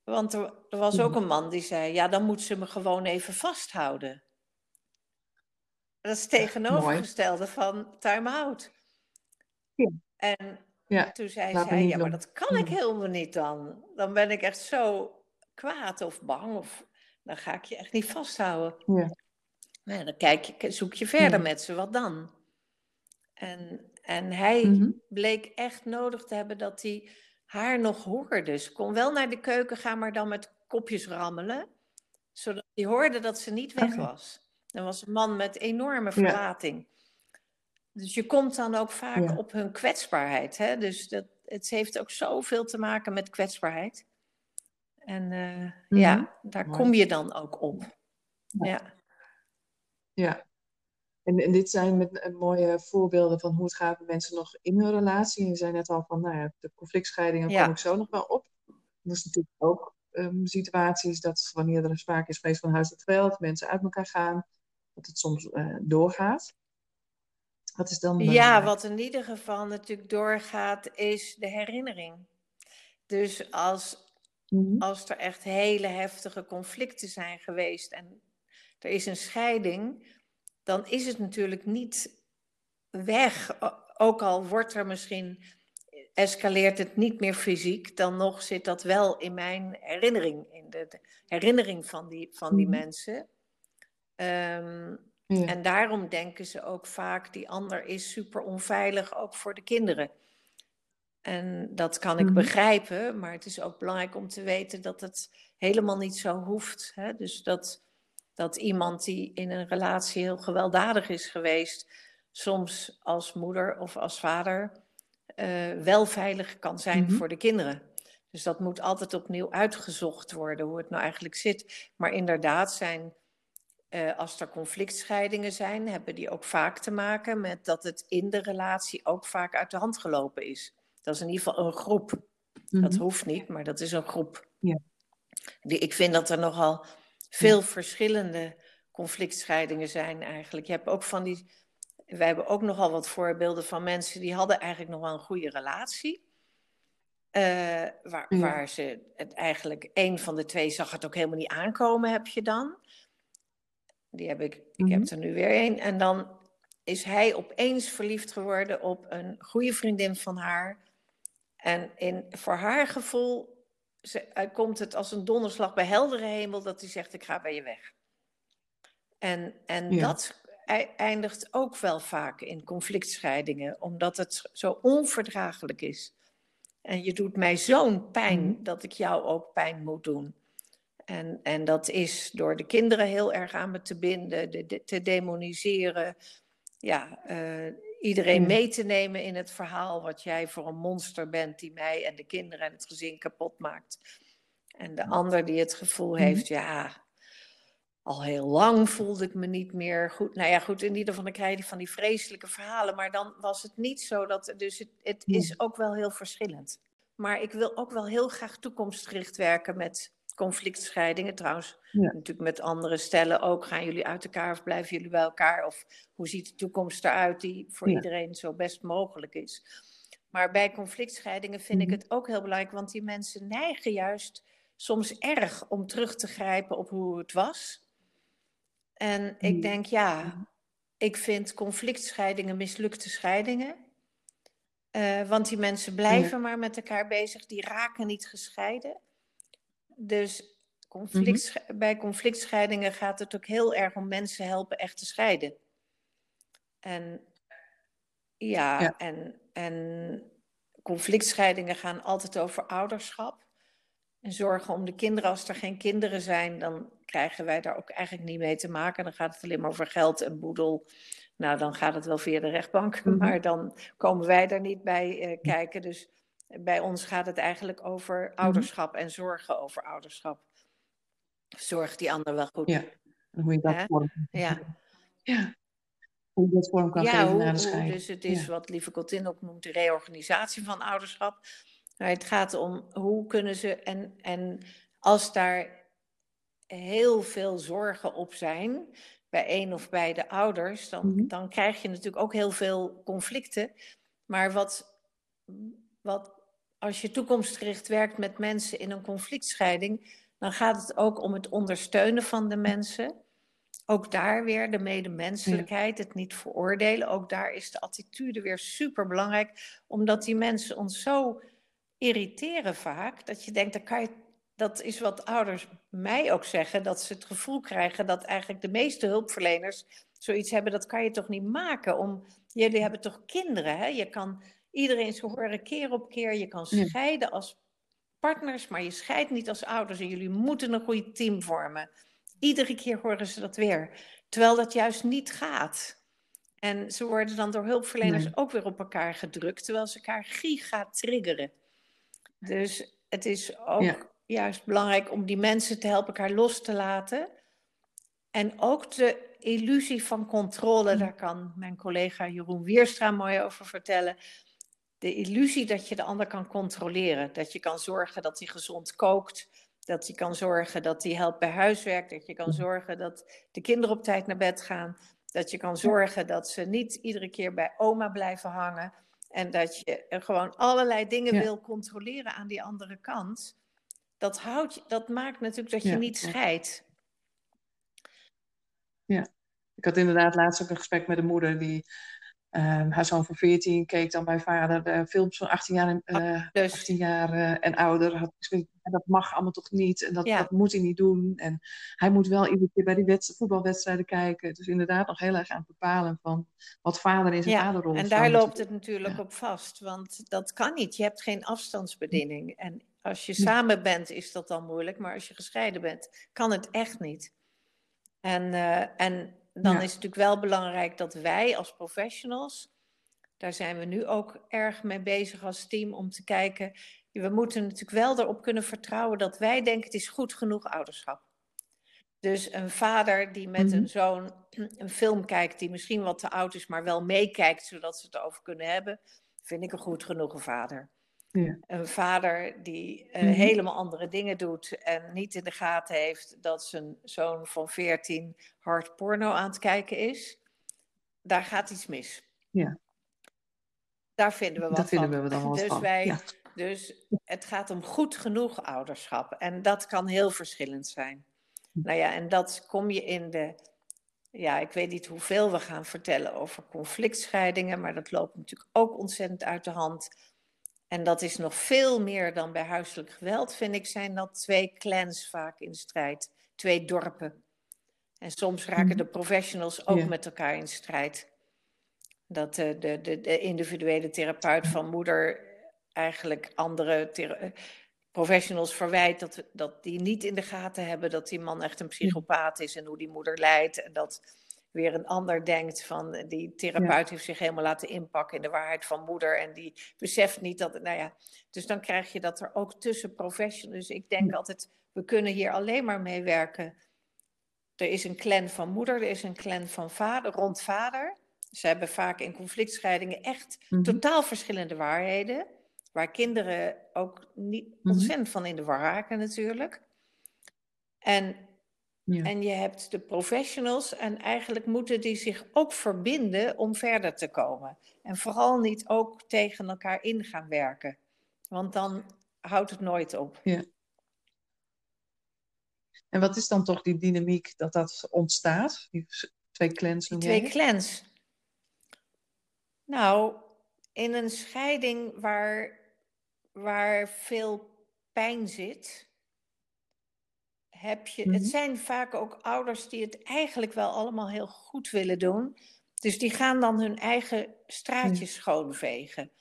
Want er, er was ook Mhm. een man die zei, ja, dan moet ze me gewoon even vasthouden. Dat is het tegenovergestelde van time-out. Ja. En Ja, toen zei laat zij, ja, maar dat kan ik Ja. helemaal niet dan. Dan ben ik echt zo kwaad of bang of dan ga ik je echt niet vasthouden. Ja. Nou dan kijk je, zoek je verder Ja. met ze, wat dan? En, en hij Mhm. bleek echt nodig te hebben dat hij haar nog hoorde. Ze kon wel naar de keuken gaan, maar dan met kopjes rammelen, zodat hij hoorde dat ze niet weg was. Dat was een man met enorme verlating. Dus je komt dan ook vaak Ja. op hun kwetsbaarheid. Hè? Dus dat, het heeft ook zoveel te maken met kwetsbaarheid. En eh, ja, Mhm. daar Mooi. kom je dan ook op. Ja. Ja. Ja. En, en dit zijn met, eh, mooie voorbeelden van hoe het gaat met mensen nog in hun relatie. En je zei net al van, nou ja, de conflictscheidingen Ja. kom ik zo nog wel op. Er is natuurlijk ook ehm, situaties dat wanneer er sprake is geweest van huiselijk geweld, mensen uit elkaar gaan, dat het soms eh, doorgaat. Wat is dan Ja, wat in ieder geval natuurlijk doorgaat, is de herinnering. Dus als, Mhm. als er echt hele heftige conflicten zijn geweest en er is een scheiding, dan is het natuurlijk niet weg. Ook al wordt er misschien, escaleert het niet meer fysiek, dan nog zit dat wel in mijn herinnering, in de, de herinnering van die, van die Mhm. mensen. Ehm, Ja. en daarom denken ze ook vaak, die ander is super onveilig, ook voor de kinderen. En dat kan ik Mhm. begrijpen, maar het is ook belangrijk om te weten dat het helemaal niet zo hoeft. Hè? Dus dat, dat iemand die in een relatie heel gewelddadig is geweest, soms als moeder of als vader eh, wel veilig kan zijn Mhm. voor de kinderen. Dus dat moet altijd opnieuw uitgezocht worden, hoe het nou eigenlijk zit. Maar inderdaad zijn, eh, als er conflictscheidingen zijn, hebben die ook vaak te maken met dat het in de relatie ook vaak uit de hand gelopen is. Dat is in ieder geval een groep. Dat Mhm. hoeft niet, maar dat is een groep. Ja. Die, ik vind dat er nogal veel verschillende conflictscheidingen zijn eigenlijk. Je hebt ook van die. Wij hebben ook nogal wat voorbeelden van mensen die hadden eigenlijk nog wel een goede relatie. eh, waar, Ja. waar ze het eigenlijk, een van de twee zag het ook helemaal niet aankomen, heb je dan. Die heb ik, ik Mhm. heb er nu weer een. En dan is hij opeens verliefd geworden op een goede vriendin van haar. En in, voor haar gevoel ze, eh, komt het als een donderslag bij heldere hemel dat hij zegt: Ik ga bij je weg. En, en Ja. dat ei- eindigt ook wel vaak in conflictscheidingen, omdat het zo onverdraaglijk is. En je doet mij zo'n pijn Mhm. dat ik jou ook pijn moet doen. En, en dat is door de kinderen heel erg aan me te binden, de, de- te demoniseren. Ja, eh, iedereen Ja. mee te nemen in het verhaal wat jij voor een monster bent die mij en de kinderen en het gezin kapot maakt. En de ander die het gevoel Mhm. heeft, ja, al heel lang voelde ik me niet meer goed. Nou ja, goed, in ieder geval dan krijg je van die vreselijke verhalen. Maar dan was het niet zo dat. Dus het, het is ook wel heel verschillend. Maar ik wil ook wel heel graag toekomstgericht werken met conflictscheidingen. Trouwens, Ja. natuurlijk met andere stellen ook. Gaan jullie uit elkaar of blijven jullie bij elkaar? Of hoe ziet de toekomst eruit die voor Ja. iedereen zo best mogelijk is? Maar bij conflictscheidingen vind ik Mhm. het ook heel belangrijk, want die mensen neigen juist soms erg om terug te grijpen op hoe het was. En ik Mhm. denk, ja, ik vind conflictscheidingen mislukte scheidingen. Eh, want die mensen blijven maar met elkaar bezig, die raken niet gescheiden. Dus conflict, bij conflictscheidingen gaat het ook heel erg om mensen helpen echt te scheiden. En ja, Ja. En, en conflictscheidingen gaan altijd over ouderschap. En zorgen om de kinderen. Als er geen kinderen zijn, dan krijgen wij daar ook eigenlijk niet mee te maken. Dan gaat het alleen maar over geld en boedel. Nou, dan gaat het wel via de rechtbank, Mhm. maar dan komen wij daar niet bij eh, kijken. Dus bij ons gaat het eigenlijk over ouderschap en zorgen over ouderschap. Zorg die ander wel goed. Ja. Hoe je dat vorm Ja. Ja. Hoe je dat vorm kan Ja, geven hoe, de hoe- dus het is Ja. wat Lieve Cotin ook noemt de reorganisatie van ouderschap. Maar het gaat om hoe kunnen ze, en, en als daar heel veel zorgen op zijn, bij een of beide ouders, dan, Mhm. dan krijg je natuurlijk ook heel veel conflicten. Maar wat, wat, als je toekomstgericht werkt met mensen in een conflictscheiding, dan gaat het ook om het ondersteunen van de mensen. Ook daar weer de medemenselijkheid, het niet veroordelen. Ook daar is de attitude weer super belangrijk, omdat die mensen ons zo irriteren vaak, dat je denkt, dan kan je, dat is wat ouders mij ook zeggen, dat ze het gevoel krijgen dat eigenlijk de meeste hulpverleners zoiets hebben, dat kan je toch niet maken? Om, jullie hebben toch kinderen, hè? Je kan iedereen ze horen keer op keer, je kan scheiden als partners, maar je scheidt niet als ouders en jullie moeten een goed team vormen. Iedere keer horen ze dat weer. Terwijl dat juist niet gaat. En ze worden dan door hulpverleners ook weer op elkaar gedrukt, terwijl ze elkaar giga triggeren. Dus het is ook juist belangrijk om die mensen te helpen elkaar los te laten. En ook de illusie van controle, daar kan mijn collega Jeroen Wierstra mooi over vertellen. De illusie dat je de ander kan controleren. Dat je kan zorgen dat hij gezond kookt. Dat je kan zorgen dat hij helpt bij huiswerk. Dat je kan zorgen dat de kinderen op tijd naar bed gaan. Dat je kan zorgen dat ze niet iedere keer bij oma blijven hangen. En dat je gewoon allerlei dingen wil controleren aan die andere kant. Dat, houdt, dat maakt natuurlijk dat je niet scheidt. Ja, ik had inderdaad laatst ook een gesprek met een moeder die Um, haar zoon van 14 keek dan bij vader de films van 18 jaar en, uh, dus. 18 jaar, uh, en ouder. Had, dat mag allemaal toch niet en dat, ja. dat, moet hij niet doen. En hij moet wel iedere keer bij die voetbalwedstrijden kijken. Dus inderdaad nog heel erg aan het bepalen van wat vader in zijn ja, vaderrol En daar loopt het natuurlijk ja. op vast, want dat kan niet. Je hebt geen afstandsbediening. En als je samen bent is dat dan moeilijk, maar als je gescheiden bent kan het echt niet. En, uh, en dan is het natuurlijk wel belangrijk dat wij als professionals, daar zijn we nu ook erg mee bezig als team om te kijken. We moeten natuurlijk wel erop kunnen vertrouwen dat wij denken het is goed genoeg ouderschap. Dus een vader die met een mhm. zoon een film kijkt die misschien wat te oud is, maar wel meekijkt zodat ze het erover kunnen hebben, vind ik een goed genoeg vader. Ja. Een vader die uh, helemaal andere dingen doet en niet in de gaten heeft dat zijn zoon van 14 hard porno aan het kijken is, daar gaat iets mis. Ja. Daar vinden we wat dat van. Vinden we dan wel dus, van. Wij, ja. dus het gaat om goed genoeg ouderschap en dat kan heel verschillend zijn. Hm. Nou ja, en dat kom je in de ja, ik weet niet hoeveel we gaan vertellen over conflictscheidingen, maar dat loopt natuurlijk ook ontzettend uit de hand. En dat is nog veel meer dan bij huiselijk geweld, vind ik, zijn dat twee clans vaak in strijd. Twee dorpen. En soms raken mhm. de professionals ook met elkaar in strijd. Dat de, de, de, de, individuele therapeut van moeder eigenlijk andere professionals verwijt dat, dat die niet in de gaten hebben dat die man echt een psychopaat is en hoe die moeder lijdt. En dat weer een ander denkt van eh, die therapeut heeft zich helemaal laten inpakken in de waarheid van moeder en die beseft niet dat, nou ja, dus dan krijg je dat er ook tussen professionals. Dus ik denk altijd, we kunnen hier alleen maar mee werken. Er is een clan van moeder, er is een clan van vader, rond vader. Ze hebben vaak in conflictscheidingen echt mm -hmm. totaal verschillende waarheden, waar kinderen ook niet mhm. ontzettend van in de war raken natuurlijk. En en je hebt de professionals en eigenlijk moeten die zich ook verbinden om verder te komen. En vooral niet ook tegen elkaar in gaan werken. Want dan houdt het nooit op. Ja. En wat is dan toch die dynamiek dat dat ontstaat? Die twee clans Die twee clans. Nou, in een scheiding waar, waar veel pijn zit, heb je. Het mhm. zijn vaak ook ouders die het eigenlijk wel allemaal heel goed willen doen. Dus die gaan dan hun eigen straatjes schoonvegen.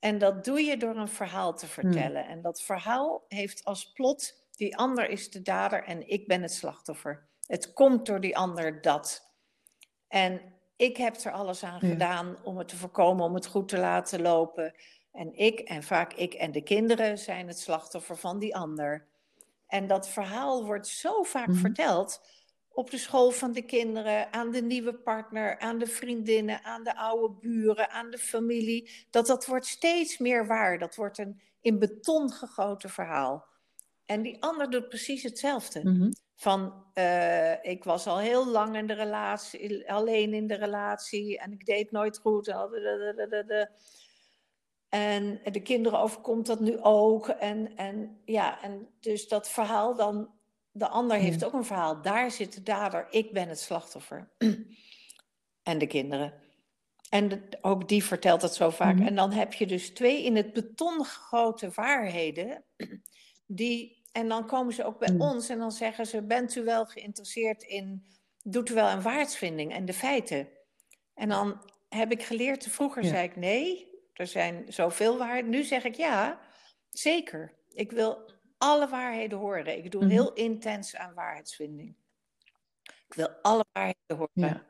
En dat doe je door een verhaal te vertellen. En dat verhaal heeft als plot: die ander is de dader en ik ben het slachtoffer. Het komt door die ander dat. En ik heb er alles aan gedaan om het te voorkomen, om het goed te laten lopen. En ik, en vaak ik en de kinderen, zijn het slachtoffer van die ander. En dat verhaal wordt zo vaak mhm. verteld op de school van de kinderen, aan de nieuwe partner, aan de vriendinnen, aan de oude buren, aan de familie. Dat dat wordt steeds meer waar. Dat wordt een in beton gegoten verhaal. En die ander doet precies hetzelfde. Mhm. Van, uh, ik was al heel lang in de relatie, alleen in de relatie en ik deed nooit goed. En de kinderen overkomt dat nu ook. En, en ja, en dus dat verhaal dan, de ander heeft ook een verhaal. Daar zit de dader, ik ben het slachtoffer. en de kinderen. En ook die vertelt dat zo vaak. Mhm. En dan heb je dus twee in het beton gegoten waarheden. Die, en dan komen ze ook bij mhm. ons en dan zeggen ze: Bent u wel geïnteresseerd in. Doet u wel een waardsvinding en de feiten? En dan heb ik geleerd, vroeger zei ik nee, er zijn zoveel waarheden. Nu zeg ik ja, zeker. Ik wil alle waarheden horen. Ik doe Mhm. heel intens aan waarheidsvinding. Ik wil alle waarheden horen. Ja.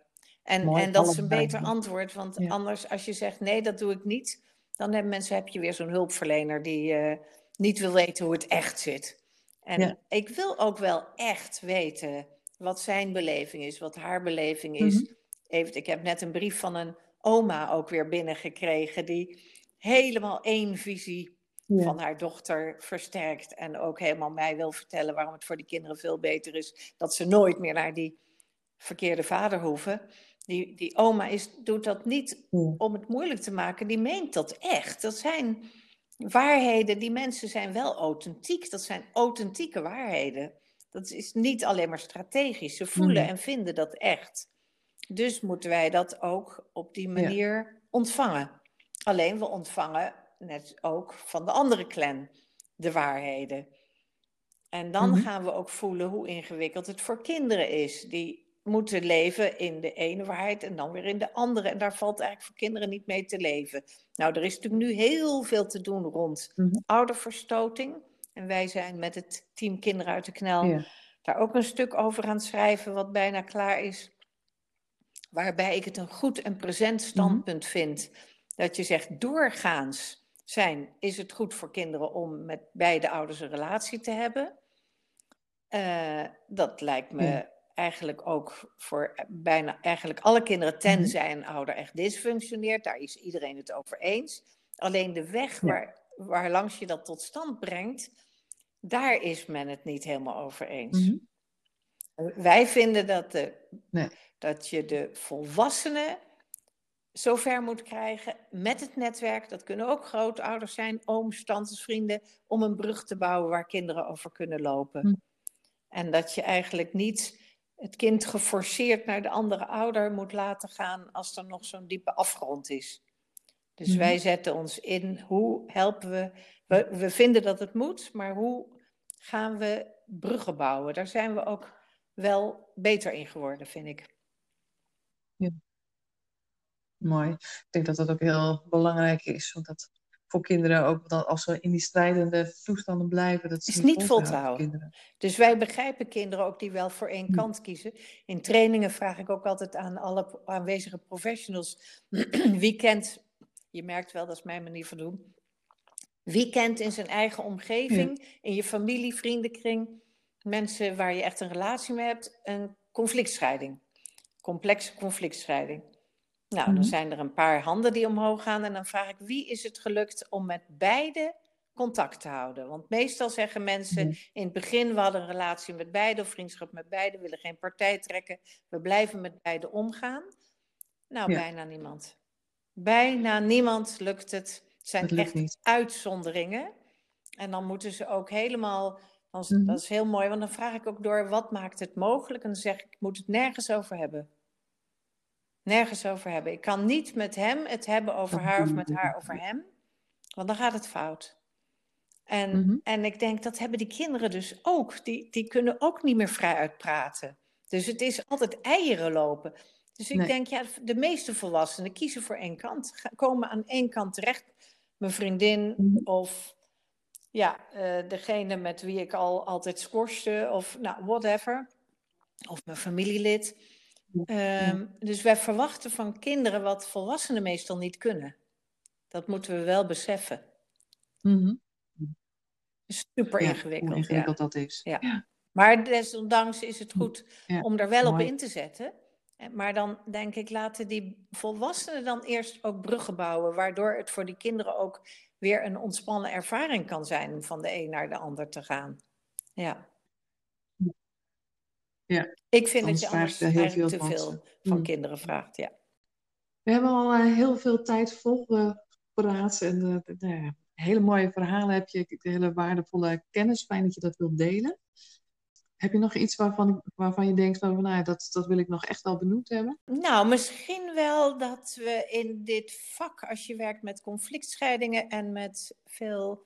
En, Mooi, en dat is een beter antwoord, want Ja. anders als je zegt nee, dat doe ik niet, dan hebben mensen, heb je weer zo'n hulpverlener die eh, niet wil weten hoe het echt zit. En Ja. ik wil ook wel echt weten wat zijn beleving is, wat haar beleving is. Mhm. Even, ik heb net een brief van een oma ook weer binnengekregen, die helemaal één visie Ja. van haar dochter versterkt. En ook helemaal mij wil vertellen waarom het voor die kinderen veel beter is dat ze nooit meer naar die verkeerde vader hoeven. Die, die oma is, doet dat niet Ja. om het moeilijk te maken, die meent dat echt. Dat zijn waarheden, die mensen zijn wel authentiek. Dat zijn authentieke waarheden. Dat is niet alleen maar strategisch. Ze voelen Mhm. en vinden dat echt. Dus moeten wij dat ook op die Ja. manier ontvangen. Alleen we ontvangen net ook van de andere clan de waarheden. En dan Mhm. gaan we ook voelen hoe ingewikkeld het voor kinderen is. Die moeten leven in de ene waarheid en dan weer in de andere. En daar valt eigenlijk voor kinderen niet mee te leven. Nou, er is natuurlijk nu heel veel te doen rond Mhm. ouderverstoting. En wij zijn met het team Kinderen uit de Knel Ja. daar ook een stuk over aan het schrijven, wat bijna klaar is. Waarbij ik het een goed en present Mhm. standpunt vind. Dat je zegt, doorgaans zijn, is het goed voor kinderen om met beide ouders een relatie te hebben. Eh, dat lijkt me Ja. eigenlijk ook voor bijna eigenlijk alle kinderen, Mhm. tenzij een ouder echt dysfunctioneert. Daar is iedereen het over eens. Alleen de weg Ja. waar, waar langs je dat tot stand brengt, daar is men het niet helemaal over eens. Mhm. Wij vinden dat, de, Nee. Dat je de volwassenen zover moet krijgen met het netwerk. Dat kunnen ook grootouders zijn, ooms, tantes, vrienden, om een brug te bouwen waar kinderen over kunnen lopen. Hm. En dat je eigenlijk niet het kind geforceerd naar de andere ouder moet laten gaan als er nog zo'n diepe afgrond is. Dus Mhm. wij zetten ons in, hoe helpen we, we, we vinden dat het moet, maar hoe gaan we bruggen bouwen? Daar zijn we ook wel beter in geworden, vind ik. Mooi. Ik denk dat dat ook heel belangrijk is. Want dat voor kinderen ook, dat als ze in die strijdende toestanden blijven, dat Is niet vol te houden. Dus wij begrijpen kinderen ook die wel voor één Hm. kant kiezen. In trainingen vraag ik ook altijd aan alle aanwezige professionals: wie kent, je merkt wel, dat is mijn manier van doen. Wie kent in zijn eigen omgeving, in je familie, vriendenkring, mensen waar je echt een relatie mee hebt, een conflictscheiding? Complexe conflictscheiding. Nou, dan Mhm. zijn er een paar handen die omhoog gaan en dan vraag ik wie is het gelukt om met beide contact te houden? Want meestal zeggen mensen Ja. in het begin we hadden een relatie met beide of vriendschap met beide, willen geen partij trekken, we blijven met beide omgaan. Nou, Ja. bijna niemand. Bijna niemand lukt het. Het zijn echt niet. uitzonderingen. En dan moeten ze ook helemaal, Mhm. dat is heel mooi, want dan vraag ik ook door wat maakt het mogelijk en dan zeg ik, ik moet het nergens over hebben. Nergens over hebben. Ik kan niet met hem het hebben over haar of met haar over hem, want dan gaat het fout. En, Mhm. en ik denk dat hebben die kinderen dus ook. Die, die kunnen ook niet meer vrij uitpraten. Dus het is altijd eieren lopen. Dus ik Nee. denk, ja, de meeste volwassenen kiezen voor één kant. Komen aan één kant terecht. Mijn vriendin Mhm. of ja, eh, degene met wie ik al altijd squashte of nou, whatever. Of mijn familielid. Ehm, Dus wij verwachten van kinderen wat volwassenen meestal niet kunnen. Dat moeten we wel beseffen. Mhm. Super Ja, ingewikkeld. hoe ja. ingewikkeld dat is. Ja. Maar desondanks is het goed om er wel op in te zetten. En- Maar dan denk ik, laten die volwassenen dan eerst ook bruggen bouwen, waardoor het voor die kinderen ook weer een ontspannen ervaring kan zijn om van de een naar de ander te gaan. Ja. Ja, Ik vind dat je anders heel eigenlijk te veel van veel ze. van Mm. kinderen vraagt. Ja. We hebben al eh, heel veel tijd volgepraat en eh, de- nou ja, hele mooie verhalen heb je, hele waardevolle kennis. Fijn dat je dat wilt delen. Heb je nog iets waarvan, waarvan je denkt van, nou, dat, dat wil ik nog echt wel benoemd hebben? Nou, misschien wel dat we in dit vak, als je werkt met conflictscheidingen en met veel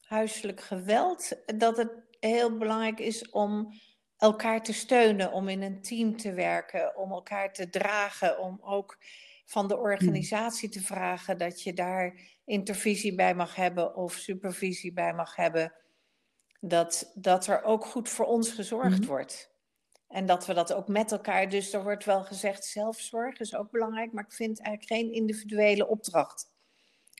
huiselijk geweld, dat het heel belangrijk is om elkaar te steunen, om in een team te werken, om elkaar te dragen, om ook van de organisatie te vragen dat je daar intervisie bij mag hebben of supervisie bij mag hebben. Dat, dat er ook goed voor ons gezorgd Mhm. wordt. En dat we dat ook met elkaar, dus er wordt wel gezegd zelfzorg is ook belangrijk, maar ik vind eigenlijk geen individuele opdracht.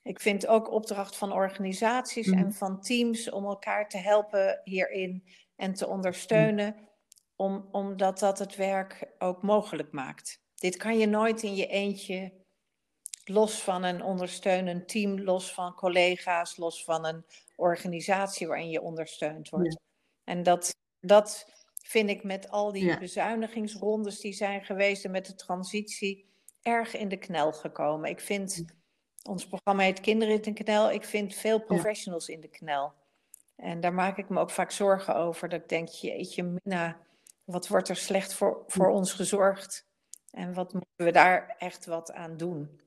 Ik vind ook opdracht van organisaties Mhm. en van teams om elkaar te helpen hierin en te ondersteunen, om, omdat dat het werk ook mogelijk maakt. Dit kan je nooit in je eentje, los van een ondersteunend team, los van collega's, los van een organisatie waarin je ondersteund wordt. En dat, dat vind ik met al die Ja. bezuinigingsrondes die zijn geweest en met de transitie erg in de knel gekomen. Ik vind, ons programma heet Kinderen in de knel, ik vind veel professionals in de knel. En daar maak ik me ook vaak zorgen over. Dat ik denk, jeetje mina, wat wordt er slecht voor, voor ons gezorgd? En wat moeten we daar echt wat aan doen?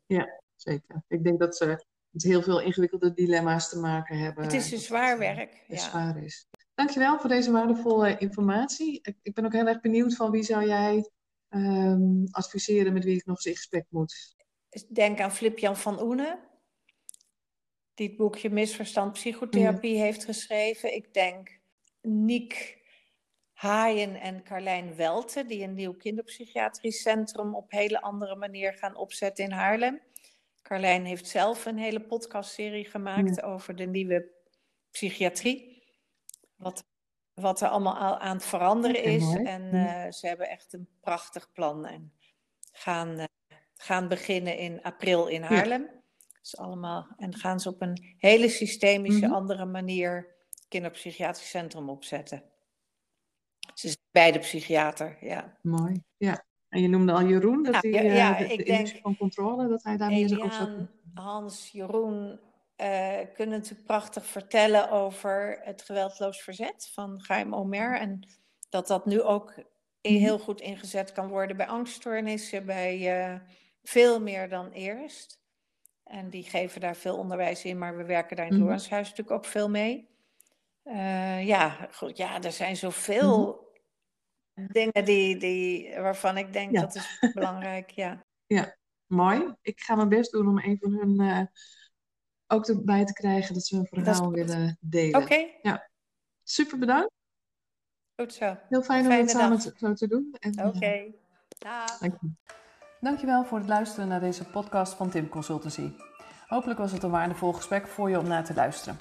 Zeker. Ik denk dat ze met heel veel ingewikkelde dilemma's te maken hebben. Het is een zwaar eh, werk. Het Ja. zwaar is. Dankjewel voor deze waardevolle informatie. Ik, ik ben ook heel erg benieuwd van wie zou jij ehm, adviseren met wie ik nog eens in gesprek moet. Denk aan Flip-Jan van Oenen, die het boekje Misverstand Psychotherapie heeft geschreven. Ik denk Niek Haaien en Carlijn Welte, die een nieuw kinderpsychiatrisch centrum op hele andere manier gaan opzetten in Haarlem. Carlijn heeft zelf een hele podcastserie gemaakt over de nieuwe psychiatrie. Wat, wat er allemaal al aan het veranderen is. En Ja. eh, ze hebben echt een prachtig plan. En gaan, eh, gaan beginnen in april in Haarlem. Dus allemaal, en gaan ze op een hele systemische, Mhm. andere manier kinderpsychiatrisch centrum opzetten. Ze zijn bij de psychiater, ja. Mooi. Ja. En je noemde al Jeroen, dat hij ja, eh, de, ik de denk van controle, dat hij daarmee Eliaan, Hans, Jeroen eh, kunnen natuurlijk prachtig vertellen over het geweldloos verzet van Chaim Omer. En dat dat nu ook in- Mhm. heel goed ingezet kan worden bij angststoornissen, bij eh, veel meer dan eerst. En die geven daar veel onderwijs in, maar we werken daar in het Mhm. Lorentshuis natuurlijk ook veel mee. Eh, ja, goed, ja, er zijn zoveel dingen die, die, waarvan ik denk Ja. dat is belangrijk, ja. Mooi. Ik ga mijn best doen om een van hun eh, ook erbij te krijgen dat ze hun verhaal willen delen. Oké, Super bedankt. goed zo. Heel fijn om het samen te- zo te doen. En, eh, Oké. Dag. Dank je. Dankjewel voor het luisteren naar deze podcast van Tim Consultancy. Hopelijk was het een waardevol gesprek voor je om naar te luisteren.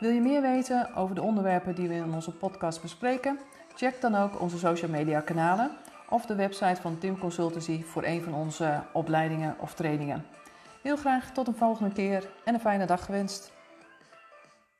Wil je meer weten over de onderwerpen die we in onze podcast bespreken? Check dan ook onze social media kanalen of de website van Tim Consultancy voor een van onze opleidingen of trainingen. Heel graag tot een volgende keer en een fijne dag gewenst.